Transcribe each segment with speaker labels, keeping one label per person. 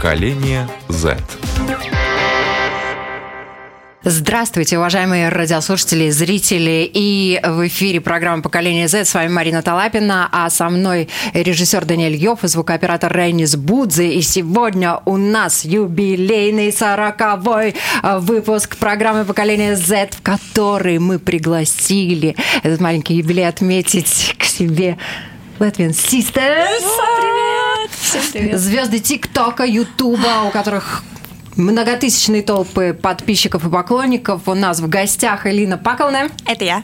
Speaker 1: Поколение Z.
Speaker 2: Здравствуйте, уважаемые радиослушатели, зрители. И в эфире программа «Поколение Z». С вами Марина Талапина, а со мной режиссер Даниэль Йов и звукооператор Рейнис Будзе. И сегодня у нас юбилейный сороковой выпуск программы «Поколение Z», в который мы пригласили этот маленький юбилей отметить к себе Latvian Sisters.
Speaker 3: Привет! Всем привет!
Speaker 2: Звезды ТикТока, Ютуба, у которых многотысячные толпы подписчиков и поклонников. У нас в гостях Элина Паковна.
Speaker 3: Это я.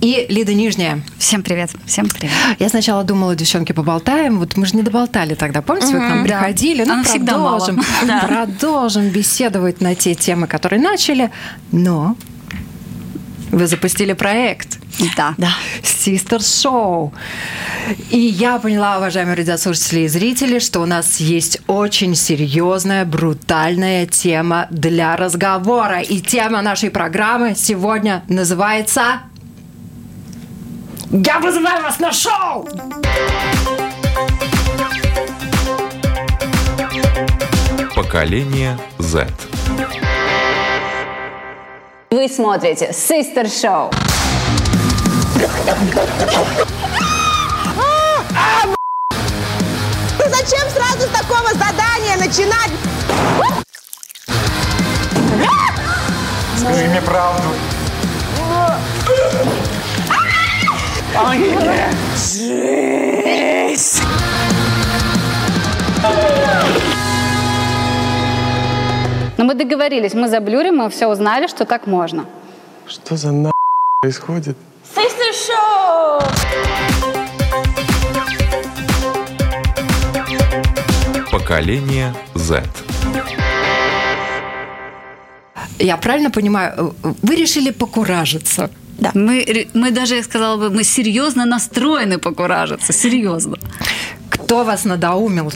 Speaker 2: И Лида Нижняя.
Speaker 3: Всем привет. Всем привет.
Speaker 2: Я сначала думала, девчонки, поболтаем. Вот мы же не доболтали тогда. Помните, вы к нам
Speaker 3: да.
Speaker 2: приходили? Ну,
Speaker 3: Она всегда
Speaker 2: продолжим, продолжим беседовать на те темы, которые начали. Но вы запустили проект.
Speaker 3: Да.
Speaker 2: Да. Sister Show. И я поняла, уважаемые радиослушатели и зрители, что у нас есть очень серьезная, брутальная тема для разговора. И тема нашей программы сегодня называется «Я вызываю вас на шоу!»
Speaker 1: Поколение Z.
Speaker 4: Вы смотрите Sister Show.
Speaker 5: Ну зачем сразу с такого задания начинать?
Speaker 6: Скажи мне правду.
Speaker 4: Но мы договорились, мы заблюрим, мы все узнали, что так можно.
Speaker 6: Что за на происходит?
Speaker 4: Sister Show!
Speaker 1: Поколение Z.
Speaker 2: Я правильно понимаю, вы решили покуражиться?
Speaker 3: Мы, ре- мы даже, я сказала бы, мы серьезно настроены покуражиться. Серьезно.
Speaker 2: Кто вас надоумил?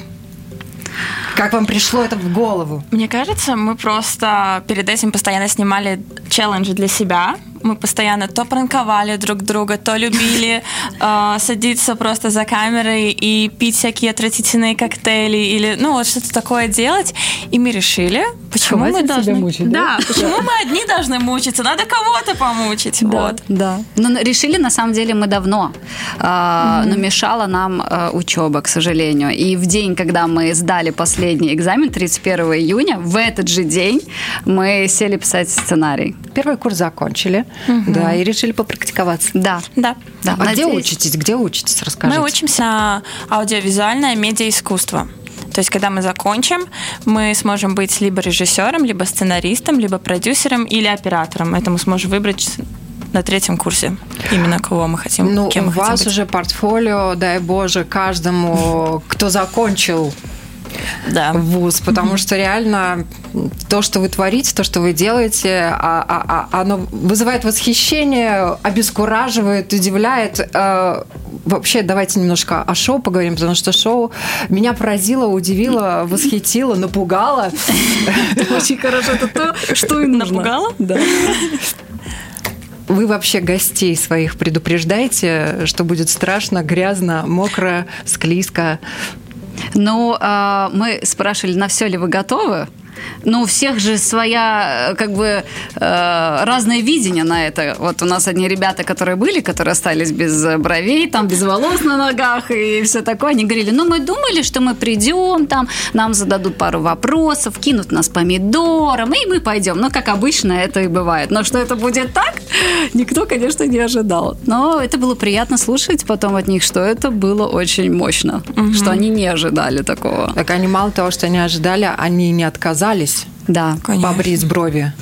Speaker 2: Как вам пришло это в голову?
Speaker 7: Мне кажется, мы просто перед этим постоянно снимали челленджи для себя. Мы постоянно то пранковали друг друга, то любили э, садиться просто за камерой и пить всякие отвратительные коктейли или ну вот что-то такое делать. И мы решили, почему мы должны... да, почему мы одни должны мучиться? Надо кого-то помучить. Вот.
Speaker 3: Да. Но решили на самом деле мы давно. А, Но мешала нам а, учеба, к сожалению. И в день, когда мы сдали последний экзамен, 31 июня, в этот же день мы сели писать сценарий.
Speaker 2: Первый курс закончили, да, и решили попрактиковаться.
Speaker 3: Да.
Speaker 7: Да.
Speaker 3: Да,
Speaker 2: А где
Speaker 3: надеюсь-
Speaker 2: учитесь? Где учитесь? Расскажите.
Speaker 7: Мы учимся на аудиовизуальное медиаискусство. То есть, когда мы закончим, мы сможем быть либо режиссером, либо сценаристом, либо продюсером или оператором. Это мы сможем выбрать на третьем курсе. Именно кого мы хотим,
Speaker 2: Ну,
Speaker 7: кем
Speaker 2: у
Speaker 7: мы хотим
Speaker 2: вас
Speaker 7: быть.
Speaker 2: уже портфолио, дай боже, каждому, кто закончил
Speaker 7: Да.
Speaker 2: вуз, потому что реально то, что вы творите, то, что вы делаете, а- а- а- оно вызывает восхищение, обескураживает, удивляет. Э, Вообще, давайте немножко о шоу поговорим, потому что шоу меня поразило, удивило, восхитило, напугало.
Speaker 3: Очень хорошо. Это то, что и нужно.
Speaker 7: Напугало?
Speaker 3: Да.
Speaker 2: Вы вообще гостей своих предупреждаете, что будет страшно, грязно, мокро, склизко?
Speaker 3: Ну, а, мы спрашивали, на все ли вы готовы? Ну, у всех же своя, э, как бы, э, разное видение на это. Вот у нас одни ребята, которые были, которые остались без бровей, там, без волос на ногах и все такое, они говорили, ну, мы думали, что мы придем, там, нам зададут пару вопросов, кинут нас помидором, и мы пойдем. Ну, как обычно это и бывает. Но что это будет так, никто, конечно, не ожидал. Но это было приятно слушать потом от них, что это было очень мощно, что они не ожидали такого.
Speaker 2: Так они мало того, что не ожидали, они не отказались
Speaker 3: Да.
Speaker 7: Конечно.
Speaker 2: побрить брови.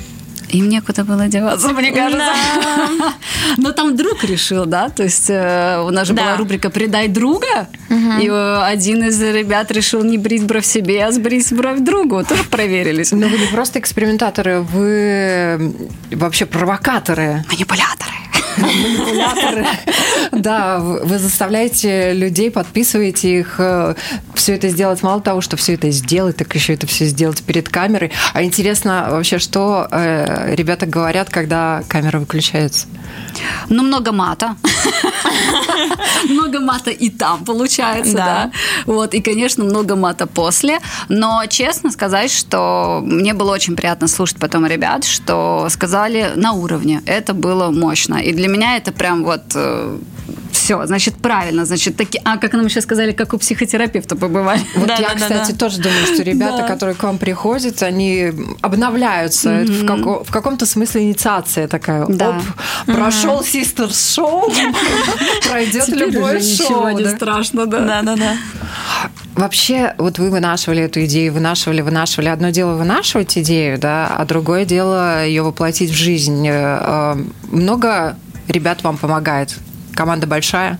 Speaker 3: Им некуда было деваться, мне кажется. Но там друг решил, да? То есть э, у нас же
Speaker 7: Да.
Speaker 3: была рубрика «Предай друга», и э, один из ребят решил не брить бровь себе, а сбрить бровь другу. Тоже проверились.
Speaker 2: Но вы не просто экспериментаторы, вы вообще провокаторы.
Speaker 3: Манипуляторы.
Speaker 2: Манипуляторы. Да, вы заставляете людей, подписываете их, все это сделать. Мало того, что все это сделать, так еще это все сделать перед камерой. А интересно вообще, что э, ребята говорят, когда камера выключается?
Speaker 3: Ну, много мата. Много мата и там получается,
Speaker 7: да.
Speaker 3: Вот, и, конечно, много мата после. Но честно сказать, что мне было очень приятно слушать потом ребят, что сказали на уровне. Это было мощно. И для меня это прям вот все, значит, правильно, значит, таки, а как нам еще сказали, как у психотерапевта побывали.
Speaker 2: Вот
Speaker 7: Да,
Speaker 2: я,
Speaker 7: да, да,
Speaker 2: кстати,
Speaker 7: да.
Speaker 2: тоже думаю, что ребята, которые к вам приходят, они обновляются. Это в, како- в каком-то смысле инициация такая.
Speaker 3: Да.
Speaker 2: Оп, прошел Sisters шоу, пройдет любое шоу. да.
Speaker 3: страшно, да.
Speaker 7: Да, да, да.
Speaker 2: Вообще, вот вы вынашивали эту идею, вынашивали, вынашивали. Одно дело вынашивать идею, да, а другое дело ее воплотить в жизнь. Э, э, Много ребят вам помогает? Команда большая?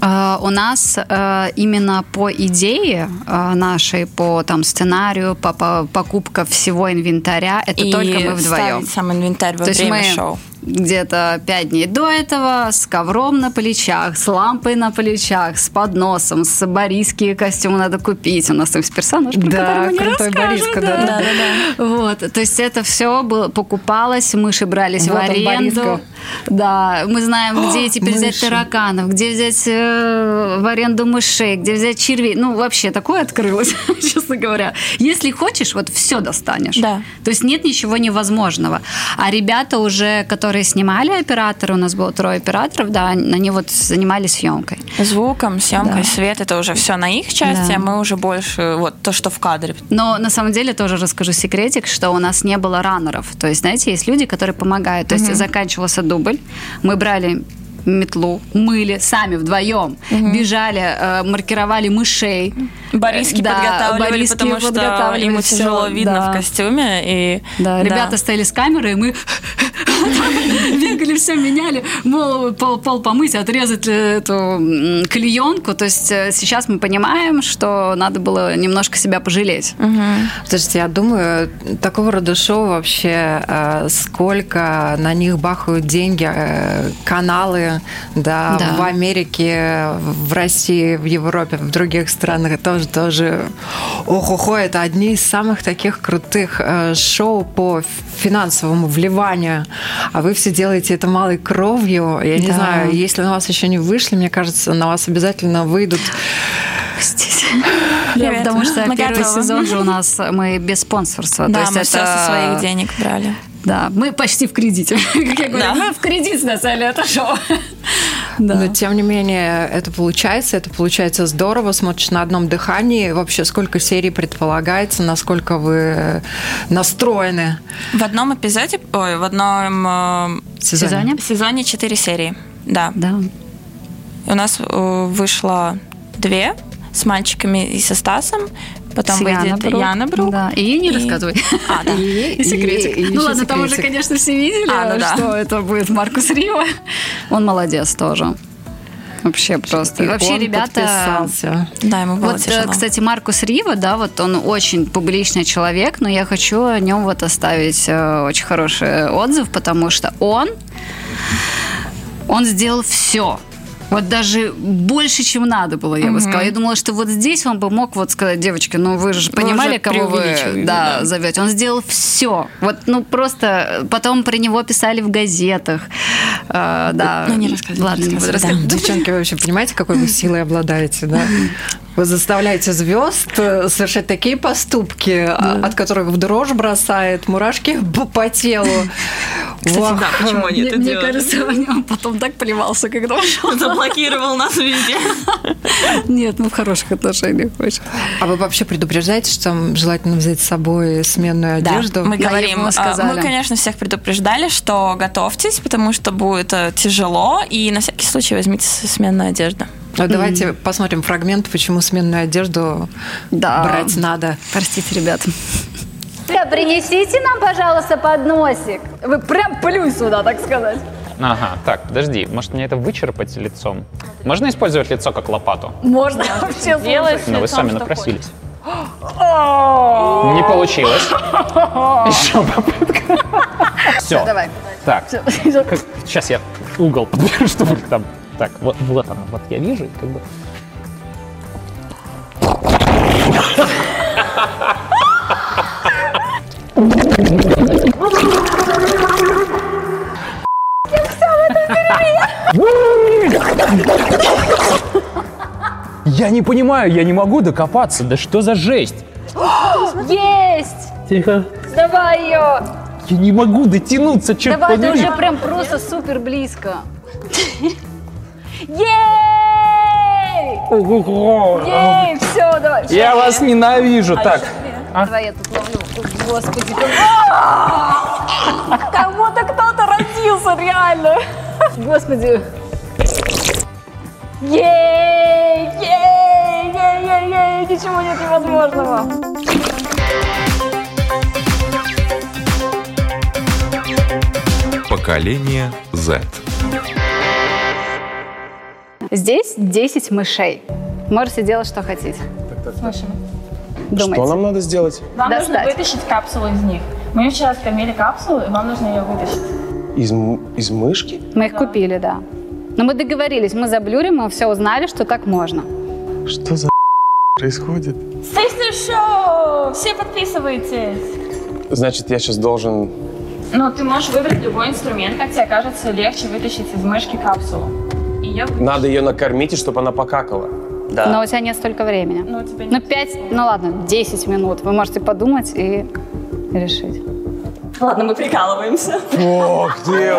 Speaker 3: А, У нас э, именно по идее э, нашей, по там сценарию, по, по покупка всего инвентаря, это
Speaker 7: И
Speaker 3: только мы вдвоем.
Speaker 7: сам инвентарь во
Speaker 3: То есть
Speaker 7: время
Speaker 3: мы
Speaker 7: шоу.
Speaker 3: Где-то пять дней до этого с ковром на плечах, с лампой на плечах, с подносом, с борийские костюмы надо купить. У нас там есть персонаж, про
Speaker 2: Да,
Speaker 3: который
Speaker 2: крутой Бориска, да, да,
Speaker 7: да,
Speaker 3: Вот, то есть это все было, покупалось, мыши брались
Speaker 2: Вот
Speaker 3: в
Speaker 2: он,
Speaker 3: аренду.
Speaker 2: Бориска.
Speaker 3: Да, мы знаем, где теперь взять
Speaker 2: мыши.
Speaker 3: тараканов, где взять э, в аренду мышей, где взять червей. Ну, вообще такое открылось, честно говоря. Если хочешь, вот все достанешь.
Speaker 7: Да.
Speaker 3: То есть нет ничего невозможного. А ребята уже, которые снимали операторы, у нас было трое операторов, да, они вот занимались съемкой.
Speaker 7: Звуком, съемкой,
Speaker 3: Да.
Speaker 7: свет, это уже все на их части,
Speaker 3: Да.
Speaker 7: а мы уже больше вот то, что в кадре.
Speaker 3: Но на самом деле тоже расскажу секретик, что у нас не было раннеров. То есть, знаете, есть люди, которые помогают. То есть заканчивался дубль, мы брали метлу, мыли сами вдвоем, бежали, э, маркировали мышей.
Speaker 7: Борийский
Speaker 3: Да,
Speaker 7: подготавливали,
Speaker 3: борийские
Speaker 7: потому что
Speaker 3: подготавливали
Speaker 7: ему
Speaker 3: всё,
Speaker 7: тяжело видно
Speaker 3: да.
Speaker 7: в костюме. И,
Speaker 3: Да, ребята стояли с камерой, и мы бегали, все меняли, мол, пол, пол помыть, отрезать э, эту клеенку. То есть э, сейчас мы понимаем, что надо было немножко себя пожалеть.
Speaker 2: Слушайте, я думаю, такого рода шоу вообще, э, сколько на них бахают деньги, э, да,
Speaker 3: Да.
Speaker 2: в Америке, в России, в Европе, в других странах тоже, тоже, ох-охо, это одни из самых таких крутых э, шоу по финансовому вливанию, а вы все делаете это малой кровью. Я не
Speaker 3: Да.
Speaker 2: знаю, если на вас еще не вышли, мне кажется, на вас обязательно выйдут.
Speaker 3: Простите. Что
Speaker 7: Мы
Speaker 3: первый
Speaker 7: готовы.
Speaker 3: сезон же у нас мы без спонсорства.
Speaker 7: Да,
Speaker 3: То есть
Speaker 7: мы
Speaker 3: это
Speaker 7: все со своих денег брали.
Speaker 3: Да, мы почти в кредите. Как я говорю,
Speaker 7: Да.
Speaker 3: мы в кредит сняли это шоу. Да.
Speaker 2: Но тем не менее, это получается, это получается здорово, смотришь на одном дыхании. Вообще, сколько серий предполагается, насколько вы настроены
Speaker 7: В одном эпизоде, ой, в одном э,
Speaker 2: сезоне?
Speaker 3: Сезоне?
Speaker 7: сезоне 4 серии. Да.
Speaker 3: Да.
Speaker 7: У нас э, вышло две с мальчиками и со Стасом. Потом
Speaker 3: С
Speaker 7: выйдет
Speaker 3: Яна Брук.
Speaker 7: Яна Брук.
Speaker 3: Да. И не
Speaker 7: И-
Speaker 3: рассказывай.
Speaker 7: А, да.
Speaker 2: И,
Speaker 3: И секретик.
Speaker 2: и- и
Speaker 3: ну ладно, там уже,
Speaker 2: секретик.
Speaker 3: конечно, все видели,
Speaker 7: А, ну да.
Speaker 3: что это будет Маркус Рива. Он молодец тоже. Вообще просто.
Speaker 2: И
Speaker 3: Вообще,
Speaker 2: он
Speaker 3: ребята...
Speaker 2: подписался.
Speaker 7: Да, ему было
Speaker 3: Вот, э,
Speaker 7: тяжело.
Speaker 3: кстати, Маркус Рива, да, вот он очень публичный человек, но я хочу о нем вот оставить э, очень хороший отзыв, потому что он, он сделал все. Вот даже больше, чем надо было, я бы сказала. Я думала, что вот здесь он бы мог вот сказать, девочки, ну вы же понимали,
Speaker 7: уже
Speaker 3: кого вы да,
Speaker 7: да.
Speaker 3: зовете. Он сделал все. Вот, ну просто потом про него писали в газетах. Э, да.
Speaker 7: Ну, не рассказывай,
Speaker 3: Ладно,
Speaker 7: не
Speaker 3: буду рассказывать.
Speaker 2: Девчонки, вы вообще понимаете, какой вы силой обладаете, да? Вы заставляете звезд э, совершать такие поступки, а- от которых в дрожь бросает, мурашки по- телу. Вах.
Speaker 3: Мне, мне кажется, он потом так плевался, когда ушел.
Speaker 7: Заблокировал нас везде.
Speaker 3: Нет, ну в хороших отношениях очень.
Speaker 2: А вы вообще предупреждаете, что там желательно взять с собой сменную
Speaker 7: Да,
Speaker 2: одежду?
Speaker 7: мы
Speaker 3: Да,
Speaker 7: говорим,
Speaker 3: ему
Speaker 7: а,
Speaker 3: сказали.
Speaker 7: мы, конечно, всех предупреждали, что готовьтесь, потому что будет э, тяжело, и на всякий случай возьмите сменную одежду.
Speaker 2: Ну, давайте посмотрим фрагмент, почему сменную одежду
Speaker 3: Да.
Speaker 2: брать надо.
Speaker 3: Простите, ребят.
Speaker 4: Принесите нам, пожалуйста, подносик. Вы прям плюй сюда, так сказать.
Speaker 8: Ага, так, подожди, может мне это вычерпать лицом? Можно использовать лицо как лопату?
Speaker 4: Можно вообще
Speaker 7: Делай
Speaker 8: Но вы сами напросились. Не получилось. Еще попытка. Все.
Speaker 3: Давай.
Speaker 8: Так, сейчас я угол подберу, чтобы там Так, вот, вот она, вот я вижу, как бы... Я не понимаю, я не могу докопаться. Да что за жесть?
Speaker 4: Есть!
Speaker 8: Тихо.
Speaker 4: Давай ее!
Speaker 8: Я не могу дотянуться, черт
Speaker 4: Давай, ты уже прям просто супер близко.
Speaker 8: Ого.
Speaker 4: Ей, все, давай.
Speaker 8: Я вас ненавижу. Так,
Speaker 4: Давай я тут ловлю. Господи. Как будто кто-то родился, реально. Господи. Ей! Ей! Ей! Ей! Ей! Ничего нет невозможного.
Speaker 1: Поколение Z.
Speaker 4: Здесь 10 мышей. Можете делать, что хотите. Думайте.
Speaker 6: Что нам надо сделать?
Speaker 7: Вам нужно
Speaker 4: Достать.
Speaker 7: вытащить капсулу из них. Мы вчера скормили капсулу, и вам нужно ее вытащить.
Speaker 6: Из, из мышки?
Speaker 4: Мы их купили, да. Но мы договорились, мы заблюрим, мы все узнали, что так можно.
Speaker 6: Что за происходит?
Speaker 7: Sister Show! Все подписывайтесь!
Speaker 6: Значит, я сейчас должен...
Speaker 7: Ну, ты можешь выбрать любой инструмент, как тебе кажется легче вытащить из мышки капсулу. И я.
Speaker 6: Надо ее накормить, и чтобы она покакала.
Speaker 4: Но у тебя нет столько времени.
Speaker 7: Ну, у тебя
Speaker 4: Ну,
Speaker 7: нет.
Speaker 4: 5, ну ладно, 10 минут. Вы можете подумать и решить.
Speaker 7: Ладно, мы прикалываемся.
Speaker 6: Ох ты!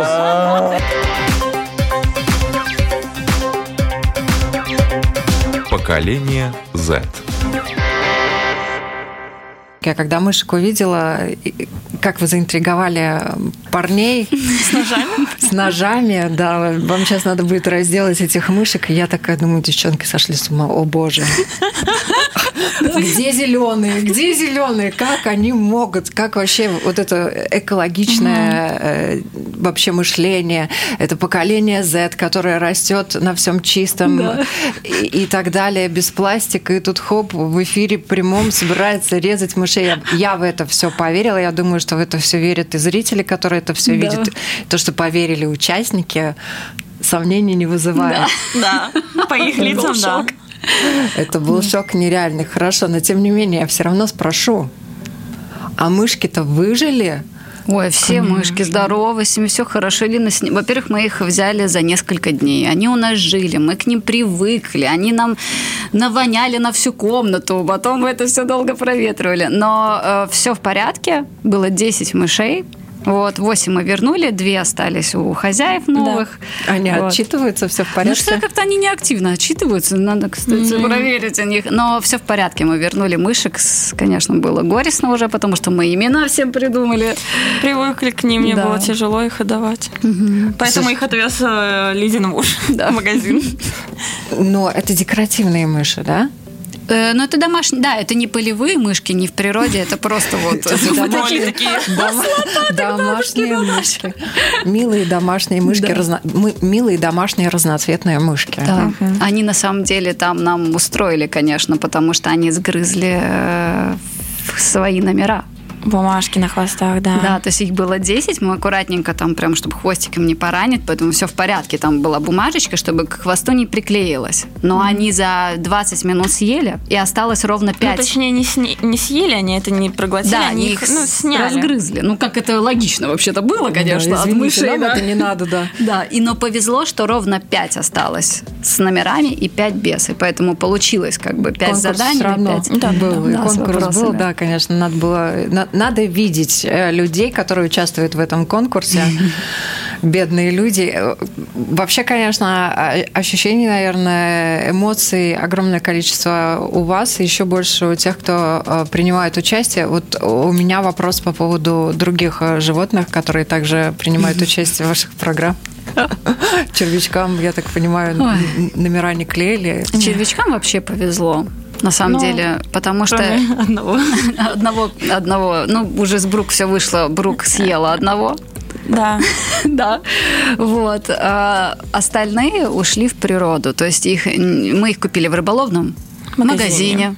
Speaker 1: Поколение Z.
Speaker 2: Я когда мышек увидела, как вы заинтриговали парней с ножами, с ножами, да, вам сейчас надо будет разделать этих мышек. И я такая думаю, девчонки сошли с ума, о боже. Где зеленые? Где зеленые? Как они могут? Как вообще вот это экологичное э, вообще мышление, это поколение Z, которое растет на всем чистом и, так далее, без пластика. И тут хоп, в эфире прямом собирается резать мышей. Я, я в это все поверила. Я думаю, что в это все верят и зрители, которые это все видят. То, что поверили участники, сомнений не вызывает.
Speaker 7: Да, по их лицам, да.
Speaker 2: Это был шок нереальный. Хорошо, но тем не менее, я все равно спрошу. А мышки-то выжили?
Speaker 3: Ой, все мышки здоровы, с ними все хорошо. Лина, с Во-первых, мы их взяли за несколько дней. Они у нас жили, мы к ним привыкли. Они нам навоняли на всю комнату. Потом мы это все долго проветривали. Но все в порядке. Было 10 мышей. Вот, 8 мы вернули, 2 остались у хозяев новых.
Speaker 2: Они
Speaker 3: Вот.
Speaker 2: отчитываются, все в
Speaker 3: Ну
Speaker 2: порядке?
Speaker 3: что, как-то они не активно отчитываются. Надо, кстати, проверить у них. Но все в порядке. Мы вернули мышек. Конечно, было горестно уже, потому что мы имена всем придумали.
Speaker 7: Привыкли к ним, мне
Speaker 3: Да.
Speaker 7: было тяжело их отдавать. Поэтому их отвез э, Лидин муж
Speaker 3: Да.
Speaker 7: в магазин.
Speaker 2: Но это декоративные мыши, да?
Speaker 3: Э, Ну, это домашние, да, это не полевые мышки, не в природе, это просто вот...
Speaker 2: Домашние мышки. Милые домашние мышки, милые домашние разноцветные мышки.
Speaker 3: Да. Они на самом деле там нам устроили, конечно, потому что они сгрызли э, свои номера.
Speaker 7: Бумажки на хвостах, да.
Speaker 3: Да, то есть их было 10, мы аккуратненько там прям, чтобы хвостиком не поранить, поэтому все в порядке. Там была бумажечка, чтобы к хвосту не приклеилось. Но они за 20 минут съели, и осталось ровно
Speaker 7: Ну,
Speaker 3: 5.
Speaker 7: точнее, не, сни- не съели они, это не проглотили,
Speaker 3: да,
Speaker 7: они их ну, сняли.
Speaker 3: разгрызли. Ну, как это логично вообще-то было, конечно,
Speaker 2: Да,
Speaker 3: от
Speaker 2: извините,
Speaker 3: мышей.
Speaker 2: нам
Speaker 3: да.
Speaker 2: это не надо, да.
Speaker 3: Да, и но повезло, что ровно 5 осталось с номерами и 5 без. И поэтому получилось как бы 5
Speaker 2: Конкурс
Speaker 3: заданий
Speaker 2: все равно
Speaker 3: на 5.
Speaker 2: да, был.
Speaker 3: Да,
Speaker 2: конкурс был, да, конечно, надо было... на- надо видеть э, людей, которые участвуют в этом конкурсе. Бедные люди. Э, Вообще, конечно, а- ощущений, наверное, эмоций огромное количество у вас, еще больше у тех, кто э, принимает участие. Вот у меня вопрос по поводу других животных, которые также принимают участие в ваших программах. Червячкам, я так понимаю,
Speaker 3: Ой.
Speaker 2: номера не клеили.
Speaker 3: Червячкам вообще повезло. На самом
Speaker 7: Ну,
Speaker 3: деле, потому что
Speaker 7: одного.
Speaker 3: одного, одного, ну, уже с Брук все вышло, Брук съела одного.
Speaker 7: Да.
Speaker 3: Да, вот. А остальные ушли в природу. То есть их, мы их купили в рыболовном магазине.
Speaker 7: Магазине.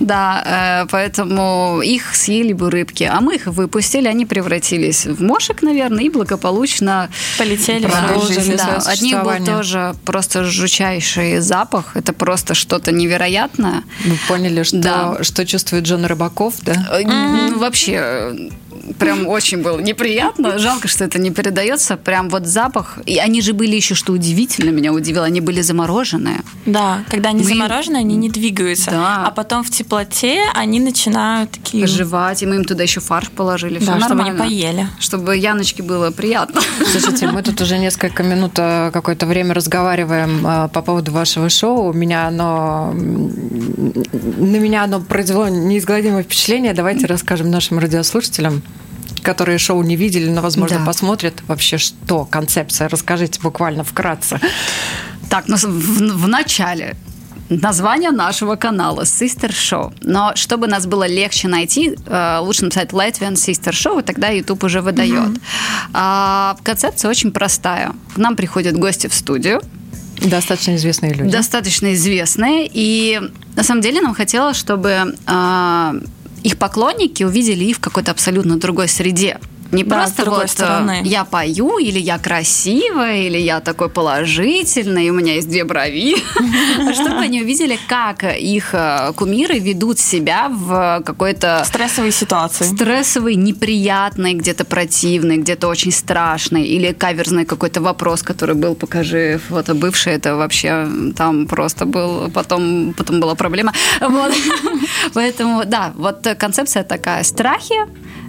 Speaker 3: Да, э, поэтому их съели бы рыбки, а мы их выпустили, они превратились в мошек, наверное, и благополучно
Speaker 7: Полетели
Speaker 2: Продолжили
Speaker 3: Да, от них был тоже просто жучайший запах. Это просто что-то невероятное.
Speaker 2: Вы поняли, что,
Speaker 3: Да.
Speaker 2: что чувствует Джон Рыбаков, да?
Speaker 3: Ну, Вообще, прям очень было неприятно. Жалко, что это не передается. Прям вот запах. И они же были еще, что удивительно, меня удивило, они были замороженные.
Speaker 7: Да, когда они
Speaker 3: Мы-
Speaker 7: заморожены, они не двигаются.
Speaker 3: Да.
Speaker 7: А потом в теплоте они начинают такие...
Speaker 3: Жевать, и мы им туда еще фарш положили. Все
Speaker 7: Да, чтобы они
Speaker 3: нормально.
Speaker 7: поели.
Speaker 3: Чтобы Яночке было приятно.
Speaker 2: Слушайте, мы тут уже несколько минут э, какое-то время разговариваем э, по поводу вашего шоу. Меня оно на меня оно произвело неизгладимое впечатление. Давайте расскажем нашим радиослушателям, которые шоу не видели, но, возможно,
Speaker 3: Да.
Speaker 2: посмотрят вообще, что концепция. Расскажите буквально вкратце.
Speaker 3: Так, ну, в, в начале название нашего канала Sister Show. Но чтобы нас было легче найти, э, лучше написать Latvian Sister Show, и тогда YouTube уже выдает. А, концепция очень простая. К нам приходят гости в студию,
Speaker 2: Достаточно известные люди.
Speaker 3: достаточно известные, и на самом деле нам хотелось, чтобы а, их поклонники увидели их в какой-то абсолютно другой среде. Не
Speaker 7: Да,
Speaker 3: просто вот э,
Speaker 7: стороны.
Speaker 3: я пою, или я красивая, или я такой положительный, и у меня есть две брови. А Чтобы они увидели, как их э, кумиры ведут себя в какой-то
Speaker 7: Стрессовые ситуации.
Speaker 3: стрессовый, неприятный, где-то противный, где-то очень страшный, или каверзный какой-то вопрос, который был, покажи фото бывший, это вообще там просто был, потом, потом была проблема. Поэтому, да, вот концепция такая, страхи,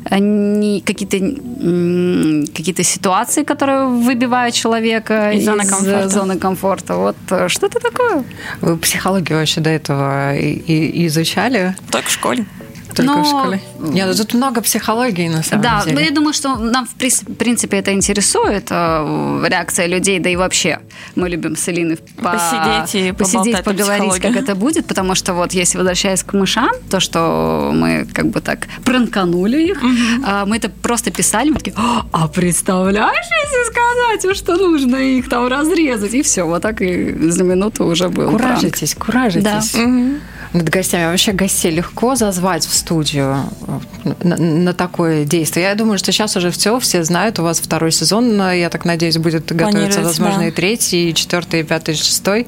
Speaker 3: они какие-то м, какие-то ситуации, которые выбивают человека
Speaker 7: Из зоны
Speaker 3: из,
Speaker 7: комфорта.
Speaker 3: зоны комфорта. Вот э, что это такое?
Speaker 2: Вы психологию вообще до этого и- и- изучали?
Speaker 7: Только в школе.
Speaker 2: Только
Speaker 3: Но-
Speaker 2: в школе? Нет, ну тут много психологии на самом
Speaker 3: Да,
Speaker 2: деле.
Speaker 3: но я думаю, что нам, в принципе, это интересует, э, реакция людей, да и вообще мы любим с Элиной по-
Speaker 7: Посидеть и
Speaker 3: посидеть, поговорить, как это будет, потому что вот если возвращаясь к мышам, то, что мы как бы так пранканули их, а, мы это просто писали, мы такие, «А, а представляешь, если сказать, что нужно их там разрезать, и все, вот так и за минуту уже был пранк.
Speaker 2: Куражитесь, куражитесь. Над гостями. Вообще гостей легко зазвать в студию э, на, на такое действие. Я думаю, что сейчас уже все, все знают. У вас второй сезон, э, я так надеюсь, будет готовиться, возможно,
Speaker 7: да.
Speaker 2: и третий, и четвертый, и пятый, и шестой.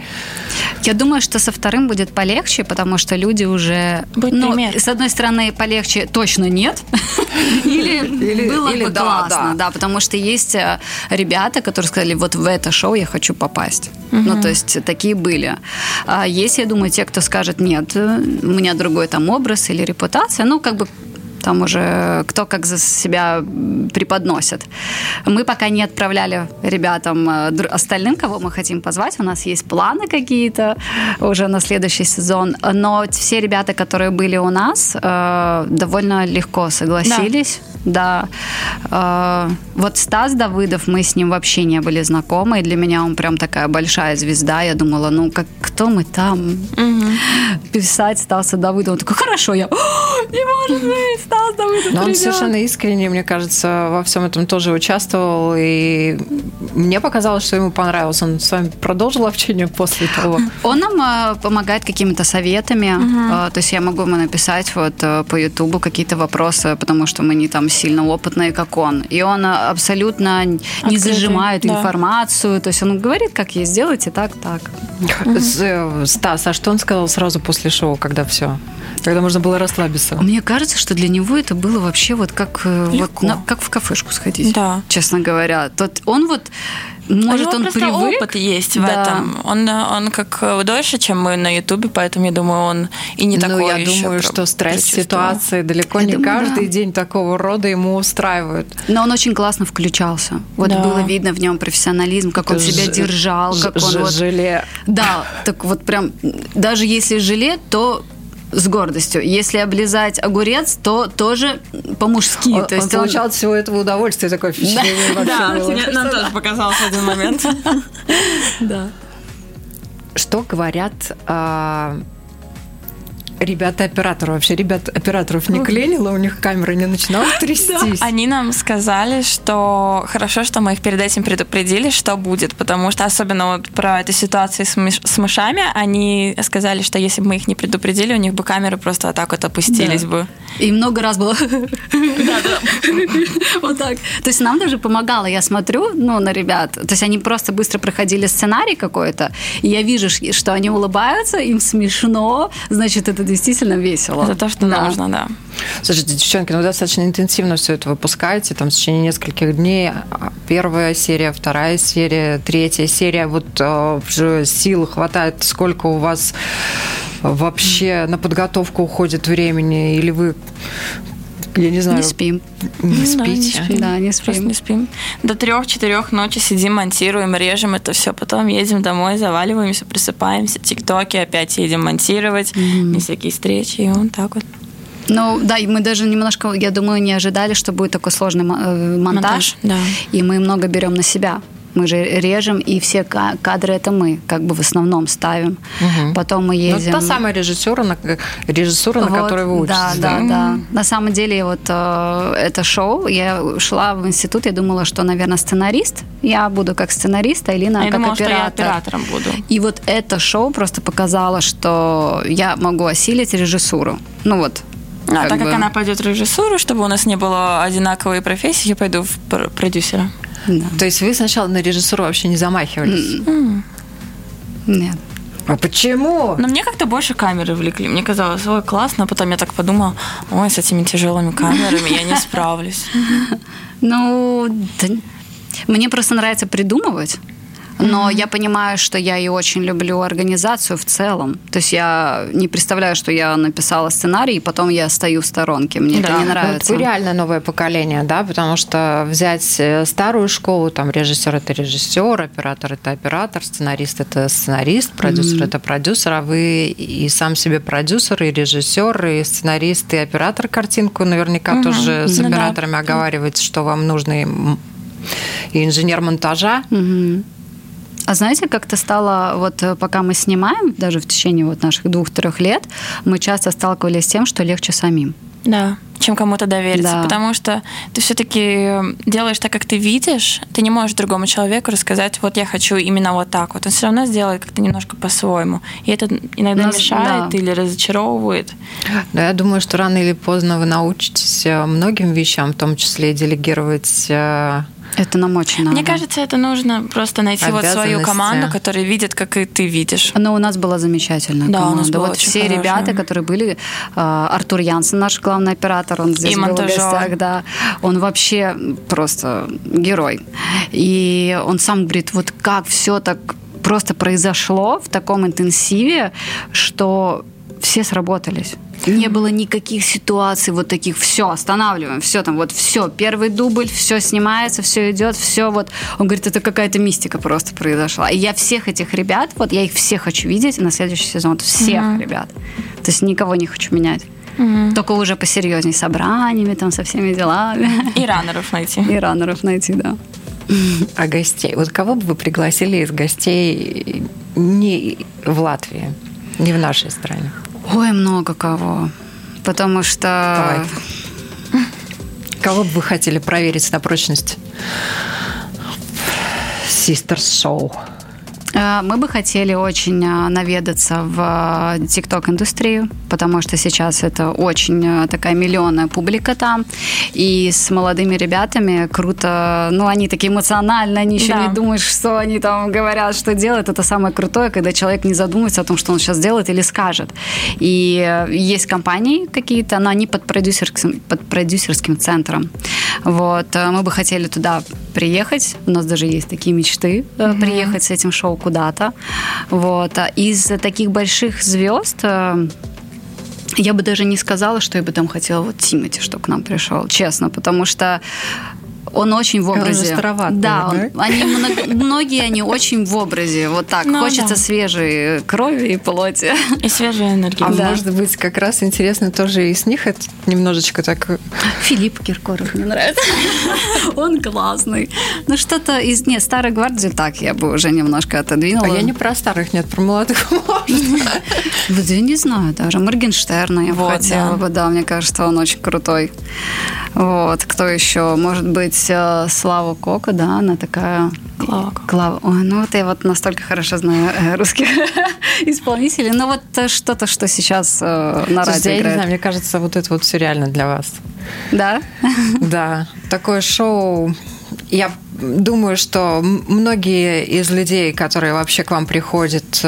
Speaker 3: Я думаю, что со вторым будет полегче, потому что люди уже...
Speaker 7: Будет
Speaker 3: ну,
Speaker 7: пример.
Speaker 3: с одной стороны, полегче точно нет. Или, было бы
Speaker 2: да,
Speaker 3: классно,
Speaker 2: да.
Speaker 3: потому что есть э, ребята, которые сказали, вот в это шоу я хочу попасть. Ну, то есть такие были. А есть, я думаю, те, кто скажет, нет, у меня другой там образ или репутация, ну, как бы там уже кто как за себя преподносит. Мы пока не отправляли ребятам э, остальным, кого мы хотим позвать. У нас есть планы какие-то уже на следующий сезон. Но все ребята, которые были у нас, э, довольно легко согласились. Да. Э, Вот Стас Давыдов, мы с ним вообще не были знакомы. И для меня он прям такая большая звезда. Я думала, ну, как кто мы там? Писать Стаса Давыдова. Он такой, хорошо, я, «О, не может быть, Стас Давыдов
Speaker 2: Но он
Speaker 3: придет».
Speaker 2: совершенно искренне, мне кажется, во всем этом тоже участвовал. И мне показалось, что ему понравилось. Он с вами продолжил общение после того.
Speaker 3: Он нам э, помогает какими-то советами. Э, то есть я могу ему написать вот э, по Ютубу какие-то вопросы, потому что мы не там сильно опытные, как он. И он абсолютно не
Speaker 7: Открытый,
Speaker 3: зажимает
Speaker 7: да.
Speaker 3: информацию. То есть он говорит, как ей сделайте так, так.
Speaker 2: Э, Стас, а что он сказал сразу после шоу, когда все? Когда можно было расслабиться?
Speaker 3: Мне кажется, что для него это было вообще вот как, э, вот на- как в кафешку сходить.
Speaker 7: Да.
Speaker 3: Честно говоря. Тот, он вот,
Speaker 7: У
Speaker 3: может,
Speaker 7: него
Speaker 3: он привык.
Speaker 7: опыт есть в
Speaker 3: Да.
Speaker 7: этом. Он, он как э, дольше, чем мы на Ютубе, поэтому я думаю, он и не такой
Speaker 2: ну, я
Speaker 7: еще
Speaker 2: думаю, что стресс ситуации далеко
Speaker 3: Я
Speaker 2: не
Speaker 3: думаю,
Speaker 2: каждый
Speaker 3: да.
Speaker 2: день такого рода ему устраивают.
Speaker 3: Но он очень классно включался. Вот
Speaker 7: Да.
Speaker 3: было видно в нем профессионализм, как он себя
Speaker 2: Ж-
Speaker 3: держал, как
Speaker 2: ж-
Speaker 3: он
Speaker 2: ж-
Speaker 3: вот...
Speaker 2: Желе.
Speaker 3: Да, так вот прям, даже если желе, то с гордостью. Если облизать огурец, то тоже по-мужски.
Speaker 2: Он,
Speaker 3: то есть
Speaker 2: он
Speaker 3: он-
Speaker 2: получал от всего этого удовольствие, такое впечатление вообще
Speaker 7: Да, тебе- нам тоже показалось в один момент.
Speaker 3: Да.
Speaker 2: Что говорят а, ребята операторы вообще ребят операторов не клинило, у них камера не начинала трястись.
Speaker 7: Они нам сказали, что хорошо, что мы их перед этим предупредили, что будет, потому что особенно вот про эту ситуацию с, мыш- с мышами, они сказали, что если бы мы их не предупредили, у них бы камеры просто вот так вот опустились бы.
Speaker 3: И много раз было вот так. То есть нам даже помогало. Я смотрю, ну, на ребят. То есть они просто быстро проходили сценарий какой-то, и я вижу, что они улыбаются, им смешно, значит, это действительно весело.
Speaker 7: Это то, что
Speaker 3: Да.
Speaker 7: нужно, да.
Speaker 2: Слушайте, девчонки, ну вы достаточно интенсивно все это выпускаете, там в течение нескольких дней. Первая серия, вторая серия, третья серия. Вот э, уже сил хватает, сколько у вас вообще на подготовку уходит времени? Или вы, я не знаю,
Speaker 3: Не спим.
Speaker 2: не
Speaker 7: Да, не
Speaker 2: спите?
Speaker 7: спим.
Speaker 3: Да, не
Speaker 7: Просто
Speaker 3: спим.
Speaker 7: не спим. До трех-четырех ночи сидим, монтируем, режем это все. Потом едем домой, заваливаемся, просыпаемся, тиктоки, опять едем монтировать, mm всякие встречи, и вот так вот.
Speaker 3: Ну, да, и мы даже немножко, я думаю, не ожидали, что будет такой сложный э, монтаж.
Speaker 7: Монтаж, да.
Speaker 3: И мы много берем на себя. Мы же режем, и все ка- кадры это мы, как бы в основном ставим. Потом мы
Speaker 2: Ну,
Speaker 3: ездим.
Speaker 2: та самая режиссера, на, режиссура, на
Speaker 3: Вот,
Speaker 2: которой вы учитесь.
Speaker 3: Да, да, да. На самом деле, вот э, это шоу, я шла в институт, я думала, что, наверное, сценарист. Я буду как сценарист, а Элина
Speaker 7: А
Speaker 3: как
Speaker 7: думала, что я
Speaker 3: оператор.
Speaker 7: оператором буду.
Speaker 3: И вот это шоу просто показало, что я могу осилить режиссуру. Ну вот.
Speaker 7: А
Speaker 3: как
Speaker 7: так как
Speaker 3: бы,
Speaker 7: она пойдет в режиссуру, чтобы у нас не было одинаковой профессии, я пойду в пр- продюсера.
Speaker 3: да.
Speaker 2: То есть вы сначала на режиссуру вообще не замахивались?
Speaker 3: Нет.
Speaker 2: А почему?
Speaker 7: Но мне как-то больше камеры влекли. Мне казалось, ой, классно. А потом я так подумала, ой, с этими тяжелыми камерами я не справлюсь.
Speaker 3: Ну, да, мне просто нравится придумывать. Но я понимаю, что я и очень люблю организацию в целом. То есть я не представляю, что я написала сценарий, и потом я стою в сторонке. Мне это
Speaker 7: Да.
Speaker 3: не
Speaker 2: Ну, вот
Speaker 3: нравится.
Speaker 2: вы реально новое поколение, да, потому что взять э, старую школу, там режиссер это режиссер, оператор это оператор, сценарист это сценарист, продюсер это продюсер, а вы и сам себе продюсер, и режиссер, и сценарист, и оператор картинку наверняка тоже с
Speaker 7: Ну да.
Speaker 2: операторами оговариваете, что вам нужно, и инженер монтажа.
Speaker 3: А знаете, как-то стало, вот э, пока мы снимаем, даже в течение вот наших двух-трех лет, мы часто сталкивались с тем, что легче самим.
Speaker 7: Да, чем кому-то довериться.
Speaker 3: Да.
Speaker 7: Потому что ты все-таки делаешь так, как ты видишь. Ты не можешь другому человеку рассказать, вот я хочу именно вот так. Вот он все равно сделает как-то немножко по-своему. И это иногда
Speaker 3: Нас-
Speaker 7: мешает
Speaker 3: да.
Speaker 7: или разочаровывает.
Speaker 2: Да, я думаю, что рано или поздно вы научитесь э, многим вещам, в том числе и делегировать э,
Speaker 3: Это нам очень надо.
Speaker 7: Мне кажется, это нужно просто найти вот свою команду, которая видит, как и ты видишь.
Speaker 3: Но у нас была замечательная
Speaker 7: Да, у
Speaker 3: команда.
Speaker 7: нас была
Speaker 3: вот все
Speaker 7: хорошая.
Speaker 3: ребята, которые были, э, Артур Янсен, наш главный оператор, он здесь
Speaker 7: И
Speaker 3: был в
Speaker 7: монтажер.
Speaker 3: гостях, да. Он вообще просто герой. И он сам говорит, вот как все так просто произошло в таком интенсиве, что все сработались. Не было никаких ситуаций вот таких, все, останавливаем, все там, вот все, первый дубль, все снимается, все идет, все вот. Он говорит, это какая-то мистика просто произошла. И я всех этих ребят, вот я их всех хочу видеть на следующий сезон, вот всех ребят. То есть никого не хочу менять. Только уже посерьезней, с собраниями, там, со всеми делами.
Speaker 7: И раннеров найти.
Speaker 3: И раннеров найти, да.
Speaker 2: А гостей? Вот кого бы вы пригласили из гостей не в Латвии, не в нашей стране?
Speaker 3: Ой, много кого. Потому что...
Speaker 2: Давай. Кого бы вы хотели проверить на прочность? Sisters Show.
Speaker 3: Э, Мы бы хотели очень э, наведаться в э, TikTok-индустрию, потому что сейчас это очень э, такая миллионная публика там. И с молодыми ребятами круто, ну, они такие эмоциональные, они еще
Speaker 7: Да.
Speaker 3: не думают, что они там говорят, что делают. Это самое крутое, когда человек не задумывается о том, что он сейчас делает или скажет. И э, есть компании какие-то, но они под продюсерским, под продюсерским центром. Вот. э, Мы бы хотели туда приехать. У нас даже есть такие мечты э, приехать с этим шоу куда-то. Вот. А Из таких больших звезд э, я бы даже не сказала, что я бы там хотела вот Тимати, что к нам пришел, честно, потому что Он очень в
Speaker 2: Он
Speaker 3: образе.
Speaker 2: староват
Speaker 3: Да, он- они многие они очень в образе. Вот так.
Speaker 7: Ну,
Speaker 3: Хочется
Speaker 7: да.
Speaker 3: свежей крови и плоти.
Speaker 7: И свежая энергия.
Speaker 2: А
Speaker 3: Да.
Speaker 2: может быть, как раз интересно тоже и с них это немножечко так... э,
Speaker 3: Филипп Киркоров мне нравится. Он классный. Ну, что-то из... Нет, старой гвардии так я бы уже немножко отодвинула.
Speaker 2: А я не про старых, нет, про молодых.
Speaker 3: Вот я не знаю даже. Моргенштерна я хотела бы. Да, мне кажется, он очень крутой. Вот. Кто еще? Может быть, э, Слава Кока, да, она такая...
Speaker 7: Клава Кока.
Speaker 3: Клава. Ой, ну вот я вот настолько хорошо знаю э, русских исполнителей. Ну вот э, что-то, что сейчас э, на
Speaker 2: Слушайте,
Speaker 3: радио
Speaker 2: я не
Speaker 3: играет.
Speaker 2: знаю, мне кажется, вот это вот все реально для вас.
Speaker 3: Да?
Speaker 2: Да, такое шоу. Я думаю, что многие из людей, которые вообще к вам приходят,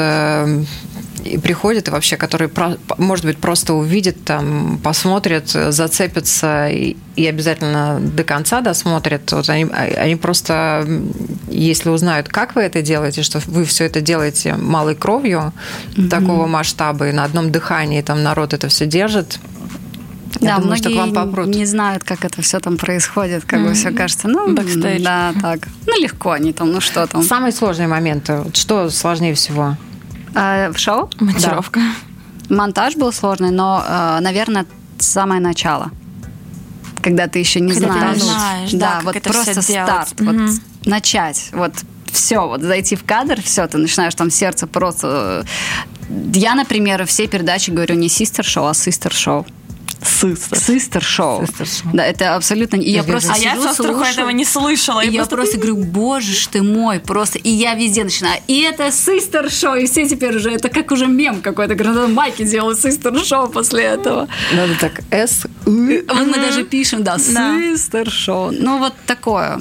Speaker 2: и приходят, и вообще, которые, может быть, просто увидят, там, посмотрят, зацепятся и, и обязательно до конца досмотрят, вот они, а- они просто, если узнают, как вы это делаете, что вы все это делаете малой кровью такого масштаба, и на одном дыхании там народ это все держит, я
Speaker 3: да,
Speaker 2: думаю, что
Speaker 3: многие
Speaker 2: к вам попрут.
Speaker 3: не знают, как это все там происходит, как бы все кажется, ну,
Speaker 7: Бэкстейдж.
Speaker 3: да, так. Ну, легко они там, ну что там.
Speaker 2: Самые сложные моменты. Вот Что сложнее всего?
Speaker 3: А, в шоу
Speaker 7: Монтировка.
Speaker 3: монтаж был сложный, но, э, наверное, самое начало. Когда ты еще не
Speaker 7: Когда ты не
Speaker 3: знаешь.
Speaker 7: знаешь, да,
Speaker 3: да, вот просто старт.
Speaker 7: Мгм.
Speaker 3: Вот начать. Вот все, вот зайти в кадр, все, ты начинаешь там сердце просто... э, Я, например, все передачи говорю не систер-шоу, а систер-шоу. Систер-шоу.
Speaker 2: Sister-шоу.
Speaker 3: Да, это абсолютно... И я просто
Speaker 7: А я
Speaker 3: сижу,
Speaker 7: с острова
Speaker 3: слушаю.
Speaker 7: этого не слышала.
Speaker 3: И я
Speaker 7: просто-
Speaker 3: просто говорю, боже ж ты мой, просто. И я везде начинаю. И это систер шоу, и все теперь уже, это как уже мем какой-то. Говорю, майки делают систер шоу после этого.
Speaker 2: Надо так С.
Speaker 3: Вот мы даже пишем, да,
Speaker 7: Да.
Speaker 3: систер шоу. Ну, вот такое.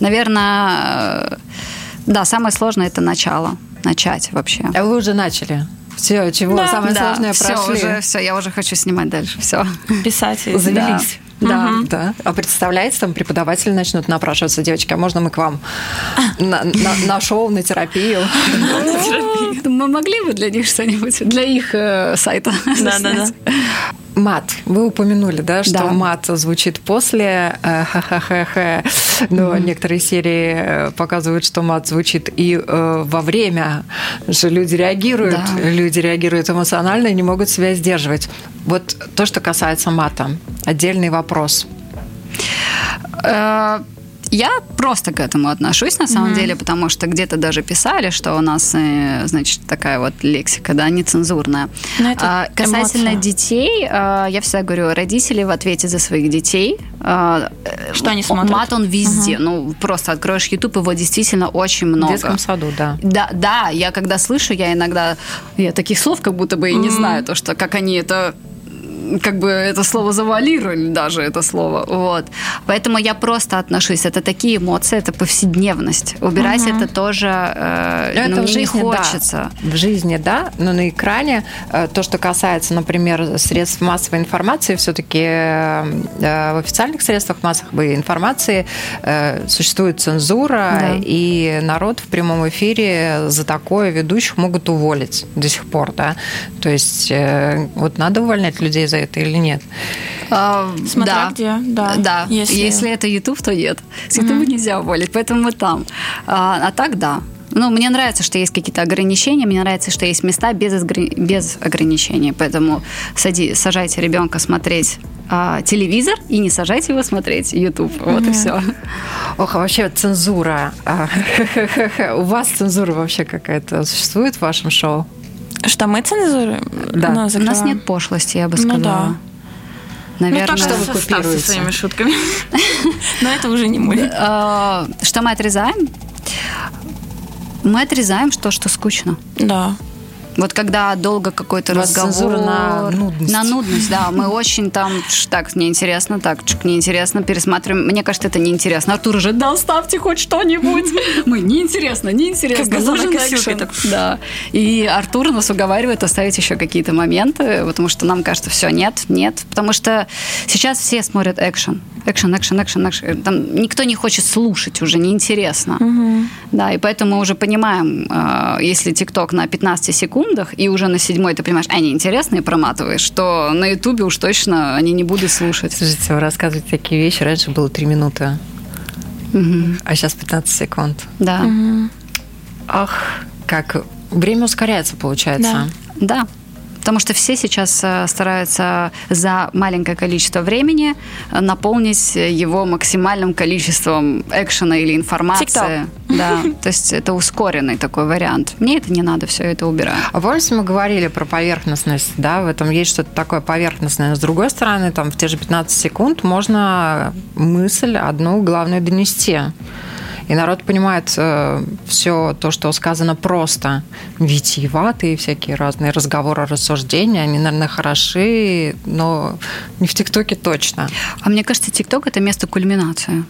Speaker 3: Наверное, э, да, самое сложное это начало. Начать вообще.
Speaker 2: А вы уже начали. Все, чего
Speaker 7: Да,
Speaker 2: самое
Speaker 3: да,
Speaker 2: сложное
Speaker 3: все,
Speaker 2: прошли.
Speaker 3: уже, все, я уже хочу снимать дальше. Все.
Speaker 7: Писать. и-
Speaker 2: Завелись.
Speaker 3: Да.
Speaker 2: Да. А представляете, там преподаватели начнут напрашиваться, девочки, а можно мы к вам на, на- на шоу, на терапию?
Speaker 3: Мы могли бы для них что-нибудь, для их э, сайта
Speaker 7: Да, да, да.
Speaker 2: Мат. Вы упомянули, да, что
Speaker 3: Да.
Speaker 2: мат звучит после э, ха-ха-ха-ха, но некоторые серии э, показывают, что мат звучит и э, во время, что люди реагируют,
Speaker 3: Да.
Speaker 2: люди реагируют эмоционально и не могут себя сдерживать. Вот то, что касается мата, отдельный вопрос.
Speaker 3: Э, Я просто к этому отношусь, на самом деле, потому что где-то даже писали, что у нас, э, значит, такая вот лексика, да, нецензурная.
Speaker 7: Ну, это
Speaker 3: А, Касательно
Speaker 7: эмоция.
Speaker 3: детей, э, я всегда говорю, родители в ответе за своих детей. Э,
Speaker 7: Что они смотрят?
Speaker 3: Мат он везде. Ну, просто откроешь YouTube, его действительно очень много.
Speaker 2: В детском саду, да.
Speaker 3: Да, да, я когда слышу, я иногда я таких слов как будто бы и не знаю, то что как они это как бы это слово завалировали даже это слово, вот. Поэтому я просто отношусь. Это такие эмоции, это повседневность. Убирать это тоже э,
Speaker 2: Ну,
Speaker 3: ну,
Speaker 2: это в
Speaker 3: мне не
Speaker 2: жизни,
Speaker 3: хочется.
Speaker 2: Да. В жизни, да, но на экране э, то, что касается, например, средств массовой информации, все-таки в официальных средствах массовой информации э, существует цензура,
Speaker 3: Да.
Speaker 2: и народ в прямом эфире за такое ведущих могут уволить до сих пор, да. То есть э, вот надо увольнять людей за это или нет?
Speaker 3: А,
Speaker 7: Смотря
Speaker 3: да.
Speaker 7: где, да.
Speaker 3: Да.
Speaker 7: Если-
Speaker 3: Если... это YouTube, то нет. С YouTube нельзя уволить, поэтому мы там. А, а так, да. Ну, мне нравится, что есть какие-то ограничения, мне нравится, что есть места без, огр- без ограничений. Поэтому сади, сажайте ребенка смотреть а, телевизор и не сажайте его смотреть YouTube. Вот и все.
Speaker 2: Ох, а вообще цензура. а, У вас цензура вообще какая-то существует в вашем шоу?
Speaker 7: Что мы цензурируем?
Speaker 2: Да.
Speaker 7: Ну,
Speaker 3: У нас нет пошлости, я бы
Speaker 7: Ну
Speaker 3: сказала.
Speaker 7: да.
Speaker 3: Наверное,
Speaker 7: Ну, то, что
Speaker 2: вы купируете?
Speaker 7: со своими шутками. Но это уже не мы.
Speaker 3: А, Что мы отрезаем? Мы отрезаем то, что скучно.
Speaker 7: Да.
Speaker 3: Вот когда долго какой-то разговор...
Speaker 2: на нудность.
Speaker 3: На нудность, да. Мы очень там, «Ш, так, неинтересно, так, неинтересно, пересматриваем. Мне кажется, это неинтересно. Артур уже, да, ставьте хоть что-нибудь. Мы, неинтересно, неинтересно.
Speaker 7: Как газонок
Speaker 3: нужен
Speaker 7: Косюки,
Speaker 3: экшен».
Speaker 7: так.
Speaker 3: Да. И Артур нас уговаривает оставить еще какие-то моменты, потому что нам кажется, все, нет, нет. Потому что сейчас все смотрят экшен. Экшен, экшен, экшен, экшен. Там никто не хочет слушать уже, неинтересно. Да, и поэтому мы уже понимаем, э, если ТикТок на 15 секундах, и уже на седьмой ты понимаешь, они интересные, проматываешь, что на Ютубе уж точно они не будут слушать.
Speaker 2: Слушайте, вы рассказываете такие вещи. Раньше было три минуты. А сейчас 15 секунд.
Speaker 3: Да.
Speaker 2: Ах, как время ускоряется, получается.
Speaker 3: Да. Потому что все сейчас э, стараются за маленькое количество времени э, наполнить его максимальным количеством экшена или информации. Да, то есть это ускоренный такой вариант. Мне это не надо, все это убираю.
Speaker 2: А помните, мы говорили про поверхностность, да, в этом есть что-то такое поверхностное. Но с другой стороны, там в те же 15 секунд можно мысль одну главную донести. И народ понимает э, все то, что сказано просто. Витиеватые всякие разные разговоры, рассуждения, они, наверное, хороши, но не в ТикТоке точно.
Speaker 3: А мне кажется, ТикТок это место кульминации.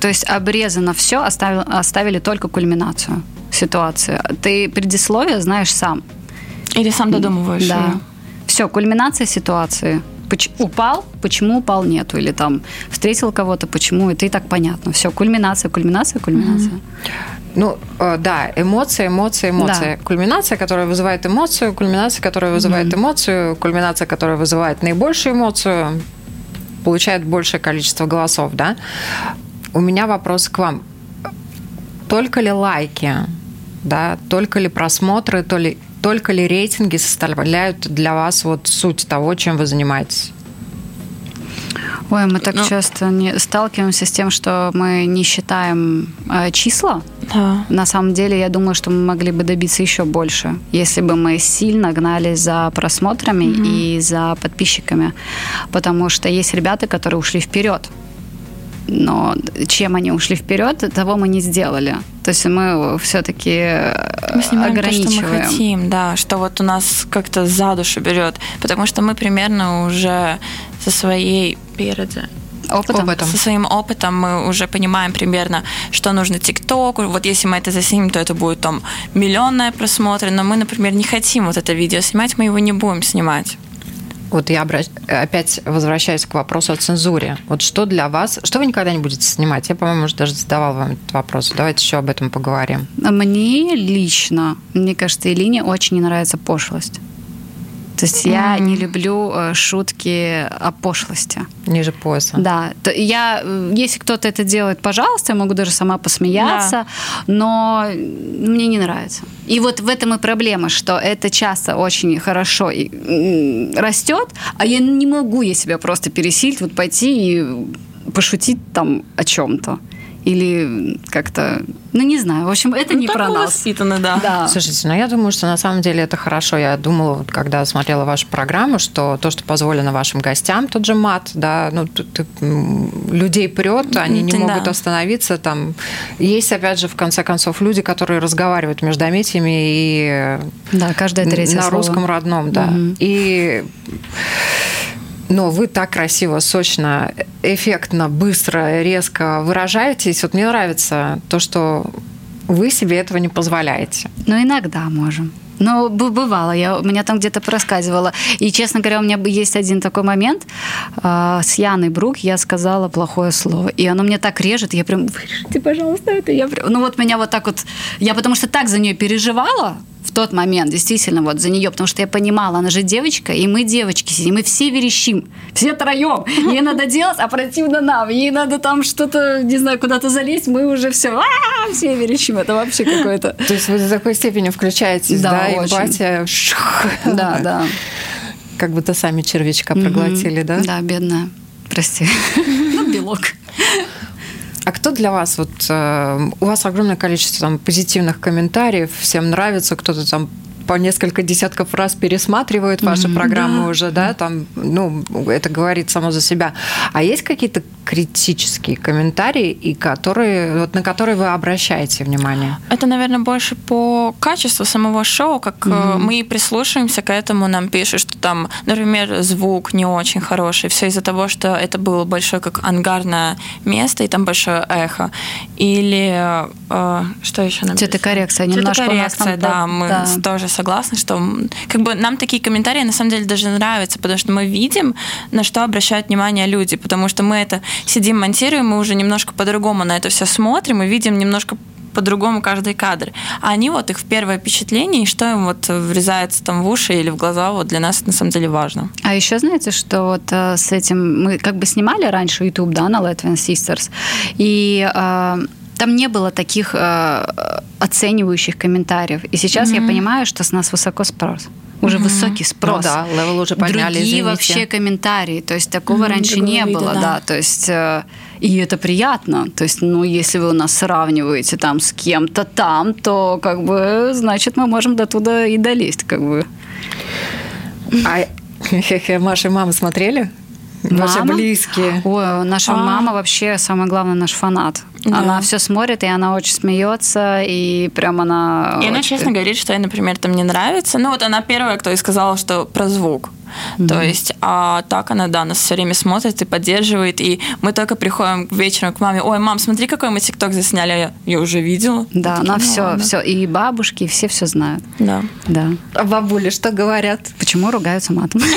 Speaker 3: То есть обрезано все, оставили, оставили только кульминацию ситуации. Ты предисловие знаешь сам.
Speaker 7: Или сам додумываешь.
Speaker 3: Да.
Speaker 7: её.
Speaker 3: Все, кульминация ситуации. Поч- упал, почему упал нету, или там встретил кого-то, почему, это и так понятно. Все, кульминация, кульминация, кульминация.
Speaker 2: Ну, э, да, эмоции, эмоции, эмоции. Кульминация, которая вызывает эмоцию, кульминация, которая вызывает эмоцию, кульминация, которая вызывает наибольшую эмоцию, получает большее количество голосов, да? У меня вопрос к вам. Только ли лайки, да, только ли просмотры, то ли, только ли рейтинги составляют для вас вот суть того, чем вы занимаетесь?
Speaker 3: Ой, мы так
Speaker 7: Ну.
Speaker 3: часто не сталкиваемся с тем, что мы не считаем э, числа.
Speaker 7: Да.
Speaker 3: На самом деле, я думаю, что мы могли бы добиться еще больше, если бы мы сильно гнали за просмотрами и за подписчиками. Потому что есть ребята, которые ушли вперед. Но чем они ушли вперед, того мы не сделали. То есть мы все-таки
Speaker 7: Мы снимаем то, что мы
Speaker 3: ограничиваем.
Speaker 7: хотим, да, что вот у нас как-то за душу берет, потому что мы примерно уже со своей переди,
Speaker 3: Опытом.
Speaker 2: Опытом.
Speaker 7: со своим опытом мы уже понимаем примерно, что нужно ТикТоку. Вот если мы это заснимем, то это будет там миллионные просмотры, но мы, например, не хотим вот это видео снимать, мы его не будем снимать.
Speaker 2: Вот я опять возвращаюсь к вопросу о цензуре. Вот что для вас, что вы никогда не будете снимать? Я, по-моему, уже даже задавал вам этот вопрос. Давайте еще об этом поговорим.
Speaker 3: Мне лично, мне кажется, Илине очень не нравится пошлость. То есть я не люблю э, шутки о пошлости.
Speaker 2: Ниже пояса.
Speaker 3: Да, то я, э, если кто-то это делает, пожалуйста, я могу даже сама посмеяться, но мне не нравится. И вот в этом и проблема, что это часто очень хорошо растет, а я не могу я себя просто пересилить, вот пойти и пошутить там о чем-то. Или как-то, ну не знаю, в общем, это не
Speaker 7: так
Speaker 3: про нас.
Speaker 7: воспитаны, да.
Speaker 3: Да.
Speaker 2: Слушайте, ну я думаю, что на самом деле это хорошо. Я думала, вот, когда смотрела вашу программу, что то, что позволено вашим гостям, тот же мат, да, ну тут, тут, м, людей прет, они не
Speaker 7: Да.
Speaker 2: могут остановиться. Там есть, опять же, в конце концов, люди, которые разговаривают междометиями и
Speaker 3: Да, каждое третье
Speaker 2: на
Speaker 3: слово.
Speaker 2: русском родном, да.
Speaker 3: Мгм.
Speaker 2: И но вы так красиво, сочно, эффектно, быстро, резко выражаетесь. Вот мне нравится то, что вы себе этого не позволяете.
Speaker 3: Ну, иногда можем. Но бывало, я, меня там где-то проскальзывало. И, честно говоря, у меня есть один такой момент. а, с Яной Брук я сказала плохое слово. И оно мне так режет, я прям, вырежите, пожалуйста, это. Я прям... Ну, вот меня вот так вот... Я потому что так за нее переживала в тот момент, действительно, вот за нее, потому что я понимала, она же девочка, и мы девочки сидим, мы все верещим, все троем. Ей надо делать, а противно нам. Ей надо там что-то, не знаю, куда-то залезть, мы уже все, все верещим. Это вообще какое-то...
Speaker 2: То есть вы до такой степени включаетесь,
Speaker 3: Да,
Speaker 2: и батя
Speaker 3: Да, да.
Speaker 2: как будто сами червячка проглотили, да?
Speaker 3: Да, бедная. Прости. Ну, белок.
Speaker 2: А кто для вас, вот э, у вас огромное количество там позитивных комментариев, всем нравится, кто-то там по несколько десятков раз пересматривает ваши программы уже, да, там, ну, это говорит само за себя. А есть какие-то критические комментарии, и которые, вот, на которые вы обращаете внимание?
Speaker 7: Это, наверное, больше по качеству самого шоу, как э, мы прислушиваемся к этому, нам пишут, что там, например, звук не очень хороший, все из-за того, что это было большое как ангарное место, и там большое эхо. Или э, что еще нам
Speaker 3: Цветокоррекция. Немножко у нас
Speaker 7: Цветокоррекция,
Speaker 3: там
Speaker 7: да, мы
Speaker 3: да.
Speaker 7: тоже согласны, что как бы нам такие комментарии на самом деле даже нравятся, потому что мы видим, на что обращают внимание люди, потому что мы это сидим, монтируем, мы уже немножко по-другому на это все смотрим и видим немножко по-другому каждый кадр. А они вот их в первое впечатление, и что им вот врезается там в уши или в глаза, вот для нас это на самом деле важно.
Speaker 3: А еще знаете, что вот э, с этим мы как бы снимали раньше YouTube, да, на Latvian Sisters, и э, там не было таких э, оценивающих комментариев. И сейчас я понимаю, что с нас высоко спрос. Уже высокий спрос.
Speaker 2: Ну да, level уже подняли,
Speaker 3: Другие
Speaker 2: извините.
Speaker 3: вообще комментарии. То есть такого раньше
Speaker 7: другого
Speaker 3: не
Speaker 7: вида,
Speaker 3: было,
Speaker 7: да.
Speaker 3: да. То есть э, и это приятно. То есть, ну, если вы нас сравниваете там с кем-то там, то как бы значит мы можем до туда и долезть, как бы.
Speaker 2: А хе-хе, Маша и мама смотрели? Ваши
Speaker 3: Мама?
Speaker 2: близкие.
Speaker 3: Ой, наша
Speaker 7: А.
Speaker 3: мама вообще самый главный наш фанат.
Speaker 7: Да.
Speaker 3: Она все смотрит, и она очень смеется, и прям она...
Speaker 7: И она
Speaker 3: очень-
Speaker 7: честно говорит, что ей, например, там не нравится. Ну, вот она первая, кто и сказала, что про звук. То есть, а так она, да, нас все время смотрит и поддерживает. И мы только приходим вечером к маме. Ой, мам, смотри, какой мы ТикТок засняли. А Я, я уже видела.
Speaker 3: Да, она
Speaker 7: Ну,
Speaker 3: все,
Speaker 7: ладно.
Speaker 3: все, и бабушки, и все все знают.
Speaker 7: Да.
Speaker 3: Да.
Speaker 2: А бабули что говорят?
Speaker 3: Почему ругаются матом?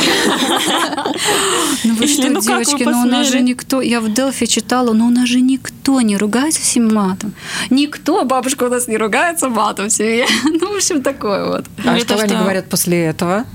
Speaker 3: Ну вы что,
Speaker 7: ну
Speaker 3: девочки, ну у нас же никто, я в Делфи читала, но у нас же никто не ругается всем матом. Никто, бабушка у нас не ругается матом в семье. Ну, в общем, такое вот.
Speaker 2: А
Speaker 7: Или
Speaker 2: что
Speaker 7: то,
Speaker 2: они говорят после этого?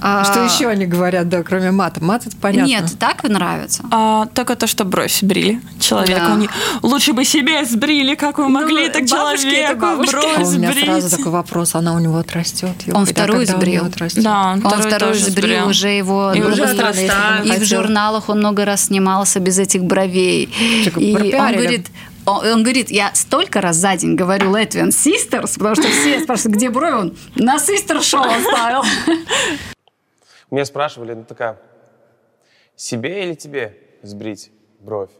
Speaker 3: А,
Speaker 2: Что еще они говорят, да, кроме мата? Мат это понятно.
Speaker 3: Нет, так нравится.
Speaker 7: А, только то, что бровь сбрили человеку.
Speaker 3: Да.
Speaker 7: Они лучше бы себе сбрили, как вы могли
Speaker 3: Ну,
Speaker 7: так
Speaker 3: это
Speaker 7: человеку бровь
Speaker 2: А у меня
Speaker 7: сбрить.
Speaker 2: сразу такой вопрос, она у него отрастет.
Speaker 3: Он вторую
Speaker 2: когда у
Speaker 3: сбрил.
Speaker 2: него отрастет?
Speaker 7: Да, он,
Speaker 3: Он
Speaker 7: второй,
Speaker 3: второй
Speaker 7: тоже
Speaker 3: сбрил,
Speaker 7: сбрил.
Speaker 3: уже его
Speaker 7: И уже.
Speaker 3: И в журналах он много раз снимался без этих бровей.
Speaker 2: Типа,
Speaker 3: И он говорит, он, он говорит, я столько раз за день говорю Latvian Sisters, потому что все спрашивают, где брови, он на Sister Show оставил.
Speaker 6: Меня спрашивали, ну такая, себе или тебе сбрить бровь?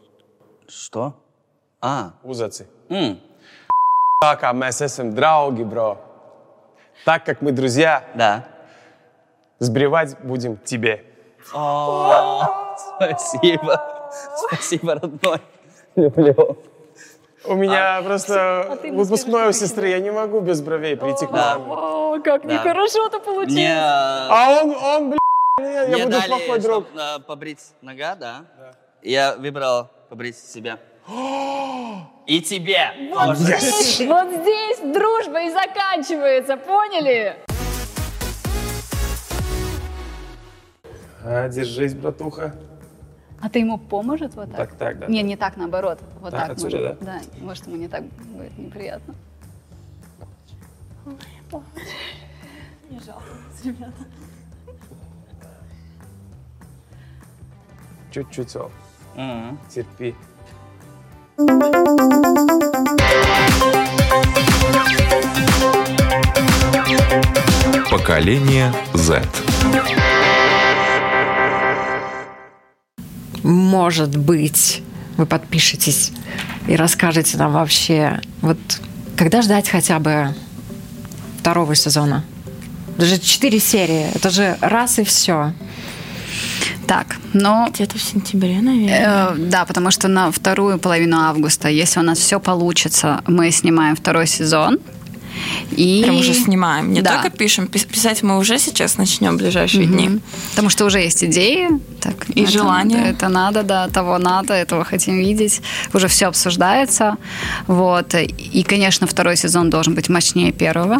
Speaker 9: Что? А,
Speaker 6: Узацы.
Speaker 9: м,
Speaker 6: Так, а мы esam draugi, бро. Так как мы друзья,
Speaker 9: да.
Speaker 6: сбривать будем тебе.
Speaker 9: Спасибо. Спасибо, родной. Люблю.
Speaker 6: У меня просто выпускной у сестры, я не могу без бровей прийти к маме.
Speaker 3: О, как
Speaker 9: Да.
Speaker 3: нехорошо-то получилось.
Speaker 9: Мне, э,
Speaker 6: А он, он, блин, я
Speaker 9: мне
Speaker 6: буду
Speaker 9: дали,
Speaker 6: плохой друг.
Speaker 9: чтоб, э, побрить нога, да? Я выбрал побрить себя. И тебе.
Speaker 4: Вот здесь, вот здесь дружба и заканчивается, поняли?
Speaker 6: А, держись, братуха.
Speaker 3: А ты ему поможет вот так?
Speaker 6: Так, так, да.
Speaker 3: Не, не так, наоборот. Вот
Speaker 6: Так,
Speaker 3: так.
Speaker 6: отсюда,
Speaker 3: может. Да, может, ему не так будет неприятно.
Speaker 6: Чуть-чуть, Сол.
Speaker 9: М.
Speaker 6: Терпи.
Speaker 1: Поколение Z.
Speaker 2: Может быть, вы подпишетесь и расскажете нам вообще, вот когда ждать хотя бы второго сезона? Даже четыре серии, это же раз и все.
Speaker 3: Так, но
Speaker 7: Где-то в сентябре, наверное.
Speaker 3: Э, да, потому что на вторую половину августа, если у нас все получится, мы снимаем второй сезон. И...
Speaker 7: Прям уже снимаем. Не
Speaker 3: Да.
Speaker 7: только пишем, пис- писать мы уже сейчас начнем в ближайшие дни.
Speaker 3: Мгм. Потому что уже есть идеи. Так,
Speaker 7: И
Speaker 3: это-
Speaker 7: желание.
Speaker 3: Это надо, да, того надо, этого хотим видеть. Уже все обсуждается. Вот. И, конечно, второй сезон должен быть мощнее первого.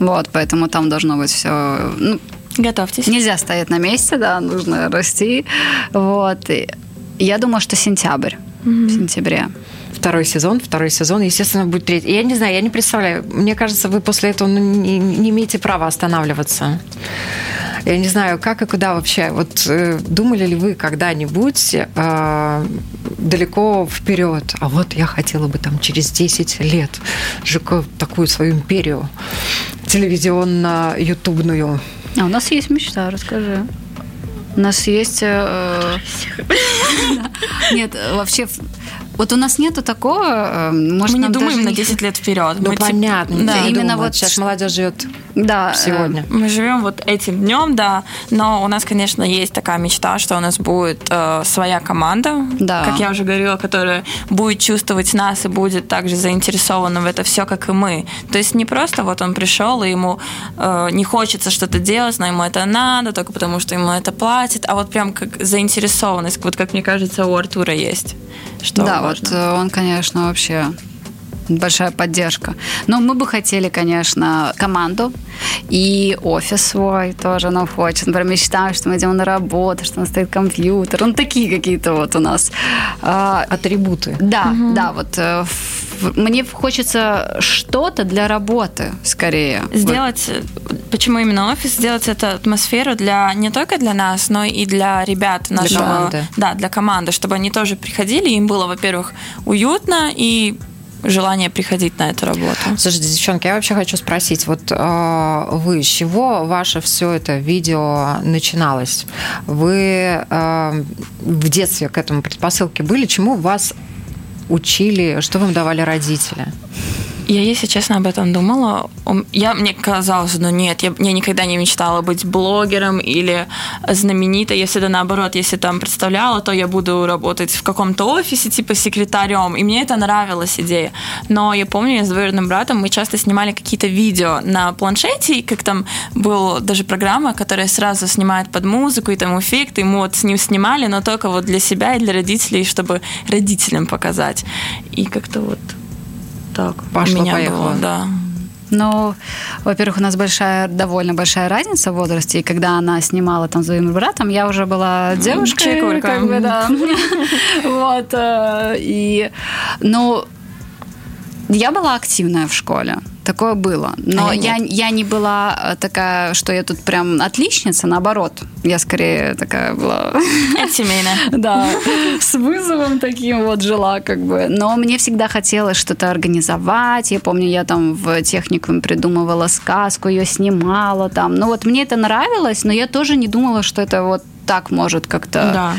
Speaker 3: Вот, поэтому там должно быть все... Ну,
Speaker 7: Готовьтесь.
Speaker 3: нельзя стоять на месте, да, нужно расти. Вот. И я думаю, что сентябрь. В сентябре.
Speaker 2: Второй сезон, второй сезон, естественно, будет третий. Я не знаю, я не представляю. Мне кажется, вы после этого ну, не, не имеете права останавливаться. Я не знаю, как и куда вообще. Вот э, думали ли вы когда-нибудь э, далеко вперед? А вот я хотела бы там через 10 лет ЖК такую свою империю телевизионно-ютубную.
Speaker 3: А у нас есть мечта, расскажи. У нас есть... э, Нет, вообще... Вот у нас нету такого... э, Может,
Speaker 7: мы не думаем
Speaker 3: даже
Speaker 7: на
Speaker 3: не-
Speaker 7: 10 лет вперед.
Speaker 2: Ну,
Speaker 7: мы
Speaker 2: понятно.
Speaker 7: да,
Speaker 3: именно
Speaker 2: думаю.
Speaker 3: вот
Speaker 2: Сейчас молодежь живет
Speaker 3: Да, э,
Speaker 2: сегодня.
Speaker 7: Мы живем вот этим днем, да, но у нас, конечно, есть такая мечта, что у нас будет э, своя команда,
Speaker 3: Да.
Speaker 7: как я уже говорила, которая будет чувствовать нас и будет также заинтересована в это все, как и мы. То есть не просто вот он пришел, и ему э, не хочется что-то делать, но ему это надо, только потому что ему это платят, а вот прям как заинтересованность, вот как мне кажется, у Артура есть. Что
Speaker 3: да,
Speaker 7: важно.
Speaker 3: вот э, он, конечно, вообще большая поддержка. Но мы бы хотели, конечно, команду и офис свой тоже нам хочет. Например, мечтаем, что мы идем на работу, что у нас стоит компьютер. Ну, такие какие-то вот у нас. а,
Speaker 2: Атрибуты.
Speaker 3: Да, да, вот э, мне хочется что-то для работы скорее.
Speaker 7: Сделать, э, почему именно офис, сделать эту атмосферу для не только для нас, но и для ребят нашего,
Speaker 2: команды.
Speaker 7: да, для команды, чтобы они тоже приходили, им было, во-первых, уютно и желание приходить на эту работу.
Speaker 2: Слушайте, девчонки, я вообще хочу спросить, вот э, вы, с чего ваше все это видео начиналось? Вы э, в детстве к этому предпосылки были? Чему вас учили? Что вам давали родители?
Speaker 7: Я, если честно, об этом думала. Ум- Я, мне казалось, ну нет, я, я никогда не мечтала быть блогером или знаменитой. Я всегда наоборот, если там представляла, то я буду работать в каком-то офисе, типа секретарем. И мне это нравилась идея. Но я помню, я с двоюродным братом, мы часто снимали какие-то видео на планшете, и как там была даже программа, которая сразу снимает под музыку и там эффекты, и мы вот с ним снимали, но только вот для себя и для родителей, чтобы родителям показать. И как-то вот так у
Speaker 2: Пошло,
Speaker 7: меня
Speaker 2: поехало.
Speaker 7: было, да.
Speaker 3: Ну, во-первых, у нас большая, довольно большая разница в возрасте, и когда она снимала там с своим братом, я уже была девушкой, как бы, да. Вот, э, и, ну, я была активная в школе, такое было, но
Speaker 2: А я
Speaker 3: я, я не была э, такая, что я тут прям отличница, наоборот, я скорее такая была
Speaker 7: Это семейное.
Speaker 3: да, с вызовом таким вот жила как бы. Но мне всегда хотелось что-то организовать. Я помню, я там в техникуме придумывала сказку, ее снимала там. Ну вот мне это нравилось, но я тоже не думала, что это вот так может как-то...
Speaker 7: Да.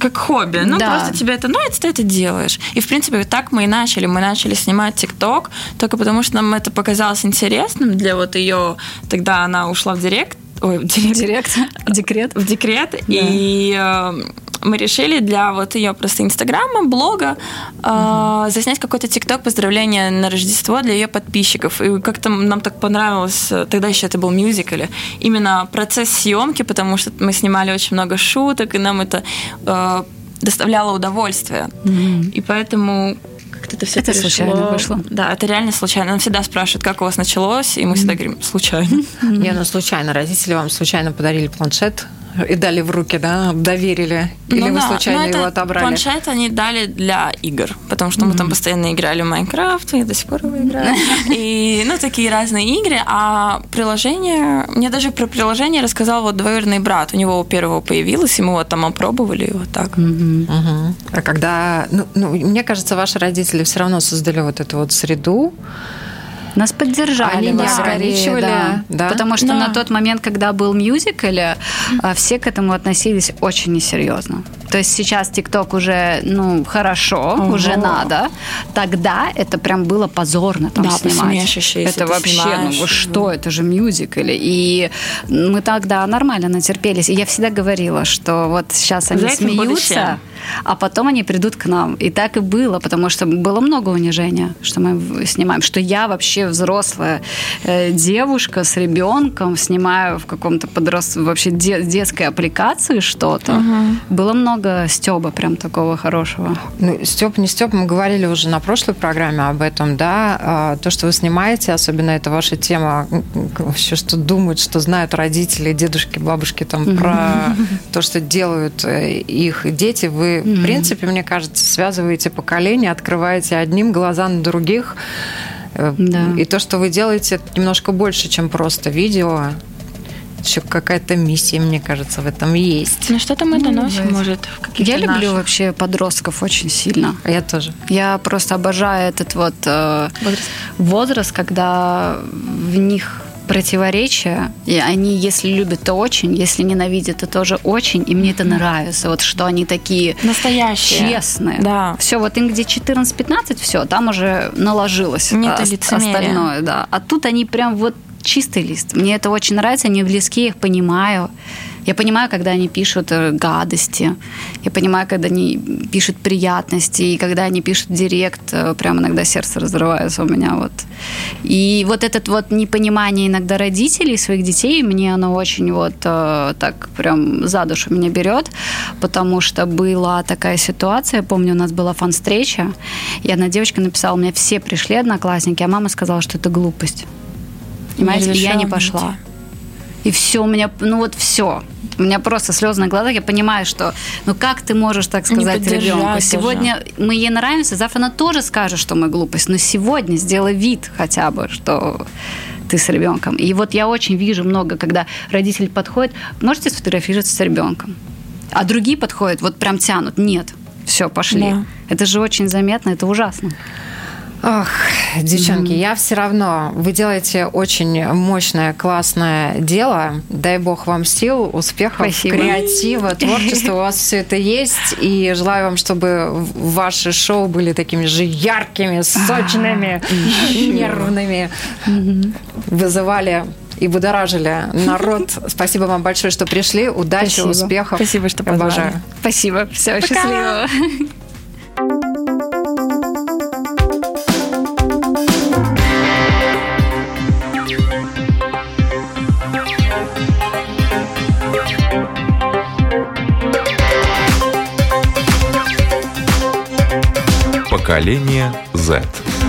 Speaker 7: Как хобби. Ну,
Speaker 3: Да.
Speaker 7: просто тебе это нравится, ты это делаешь. И, в принципе, так мы и начали. Мы начали снимать ТикТок только потому, что нам это показалось интересным для вот ее... Тогда она ушла в директ. Ой, в директ.
Speaker 3: Директ, декрет.
Speaker 7: в декрет, и э, мы решили для вот ее просто инстаграма, блога э, заснять какой-то тикток поздравления на Рождество для ее подписчиков. И как-то нам так понравилось, э, тогда еще это был мюзикл, именно процесс съемки, потому что мы снимали очень много шуток, и нам это э, доставляло удовольствие. И поэтому как-то это все
Speaker 3: Это случайно вышло.
Speaker 7: Да, это реально случайно. Нам всегда спрашивают, как у вас началось, и мы всегда говорим, случайно.
Speaker 2: Не, ну случайно. Родители вам случайно подарили планшет и дали в руки, да, доверили? Или
Speaker 7: Ну
Speaker 2: вы
Speaker 7: да,
Speaker 2: случайно
Speaker 7: но это
Speaker 2: его отобрали?
Speaker 7: Планшет они дали для игр, потому что мы там постоянно играли в Майнкрафт, я до сих пор его играю. И, ну, такие разные игры. А приложение... Мне даже про приложение рассказал вот двоюродный брат. У него у первого появилось, и мы вот там опробовали, и вот так.
Speaker 2: А когда, ну, ну, мне кажется, ваши родители все равно создали вот эту вот среду.
Speaker 3: Нас поддержали
Speaker 2: Они не
Speaker 3: скорее,
Speaker 2: ограничивали,
Speaker 3: да.
Speaker 2: да?
Speaker 3: Потому что
Speaker 7: Да.
Speaker 3: на тот момент, когда был мюзикл, а, все к этому относились очень несерьезно. То есть сейчас ТикТок уже, ну, хорошо, уже надо. Тогда это прям было позорно там
Speaker 7: Да,
Speaker 3: снимать. это
Speaker 7: ты
Speaker 3: вообще,
Speaker 7: снимаешь.
Speaker 3: ну что, это же мюзикл. И мы тогда нормально натерпелись. И я всегда говорила, что вот сейчас они
Speaker 7: За
Speaker 3: смеются, а потом они придут к нам. И так и было, потому что было много унижения, что мы снимаем, что я вообще взрослая э, девушка с ребенком снимаю в каком-то подрост... вообще де- детской аппликации что-то. Было много стеба прям такого хорошего.
Speaker 2: Ну, Степ, не Степ, мы говорили уже на прошлой программе об этом, да, А, то, что вы снимаете, особенно это ваша тема, вообще, что думают, что знают родители, дедушки, бабушки там про то, что делают э, их дети, вы, в принципе, мне кажется, связываете поколения, открываете одним глаза на других,
Speaker 3: Да.
Speaker 2: и то, что вы делаете, это немножко больше, чем просто видео. Еще какая-то миссия, мне кажется, в этом есть.
Speaker 7: Ну, что-то мы доносим, может, в каких-то
Speaker 3: Я люблю
Speaker 7: наших-
Speaker 3: вообще подростков очень сильно.
Speaker 2: А я тоже.
Speaker 3: Я просто обожаю этот вот э, возраст, когда в них противоречия, и они, если любят, то очень, если ненавидят, то тоже очень, и мне это нравится, вот что они такие
Speaker 7: Настоящие.
Speaker 3: честные.
Speaker 7: Да.
Speaker 3: Все, вот им где 14-15, все, там уже наложилось
Speaker 7: Нет
Speaker 3: ос-
Speaker 7: лицемерия.
Speaker 3: остальное, да. А тут они прям вот чистый лист. Мне это очень нравится, они близки, я их понимаю. Я понимаю, когда они пишут э, гадости, я понимаю, когда они пишут приятности, и когда они пишут директ, э, прям иногда сердце разрывается у меня вот. И вот этот вот непонимание иногда родителей своих детей, мне оно очень вот э, так прям за душу меня берет, потому что была такая ситуация, я помню, у нас была фан-встреча, и одна девочка написала, меня все пришли одноклассники, а мама сказала, что это глупость. Понимаете, я не пошла. И все у меня, ну вот все. У меня просто слезы на глазах. Я понимаю, что, ну как ты можешь так сказать ребенку? Сегодня мы ей нравимся, завтра она тоже скажет, что мы глупость. Но сегодня сделай вид хотя бы, что ты с ребенком. И вот я очень вижу много, когда родитель подходит, можете сфотографироваться с ребенком. А другие подходят, вот прям тянут. Нет, все, пошли. Да. Это же очень заметно, это ужасно.
Speaker 2: Ах, девчонки, mm-hmm. я все равно, вы делаете очень мощное, классное дело. Дай бог вам сил, успехов, Спасибо. креатива, творчества. У вас все это есть. И желаю вам, чтобы ваши шоу были такими же яркими, сочными, нервными. Вызывали и будоражили народ. Спасибо вам большое, что пришли. Удачи, Спасибо. успехов.
Speaker 3: Спасибо, что позвали. Обожаю. Спасибо. Все, Пока. счастливо.
Speaker 1: Поколение Z.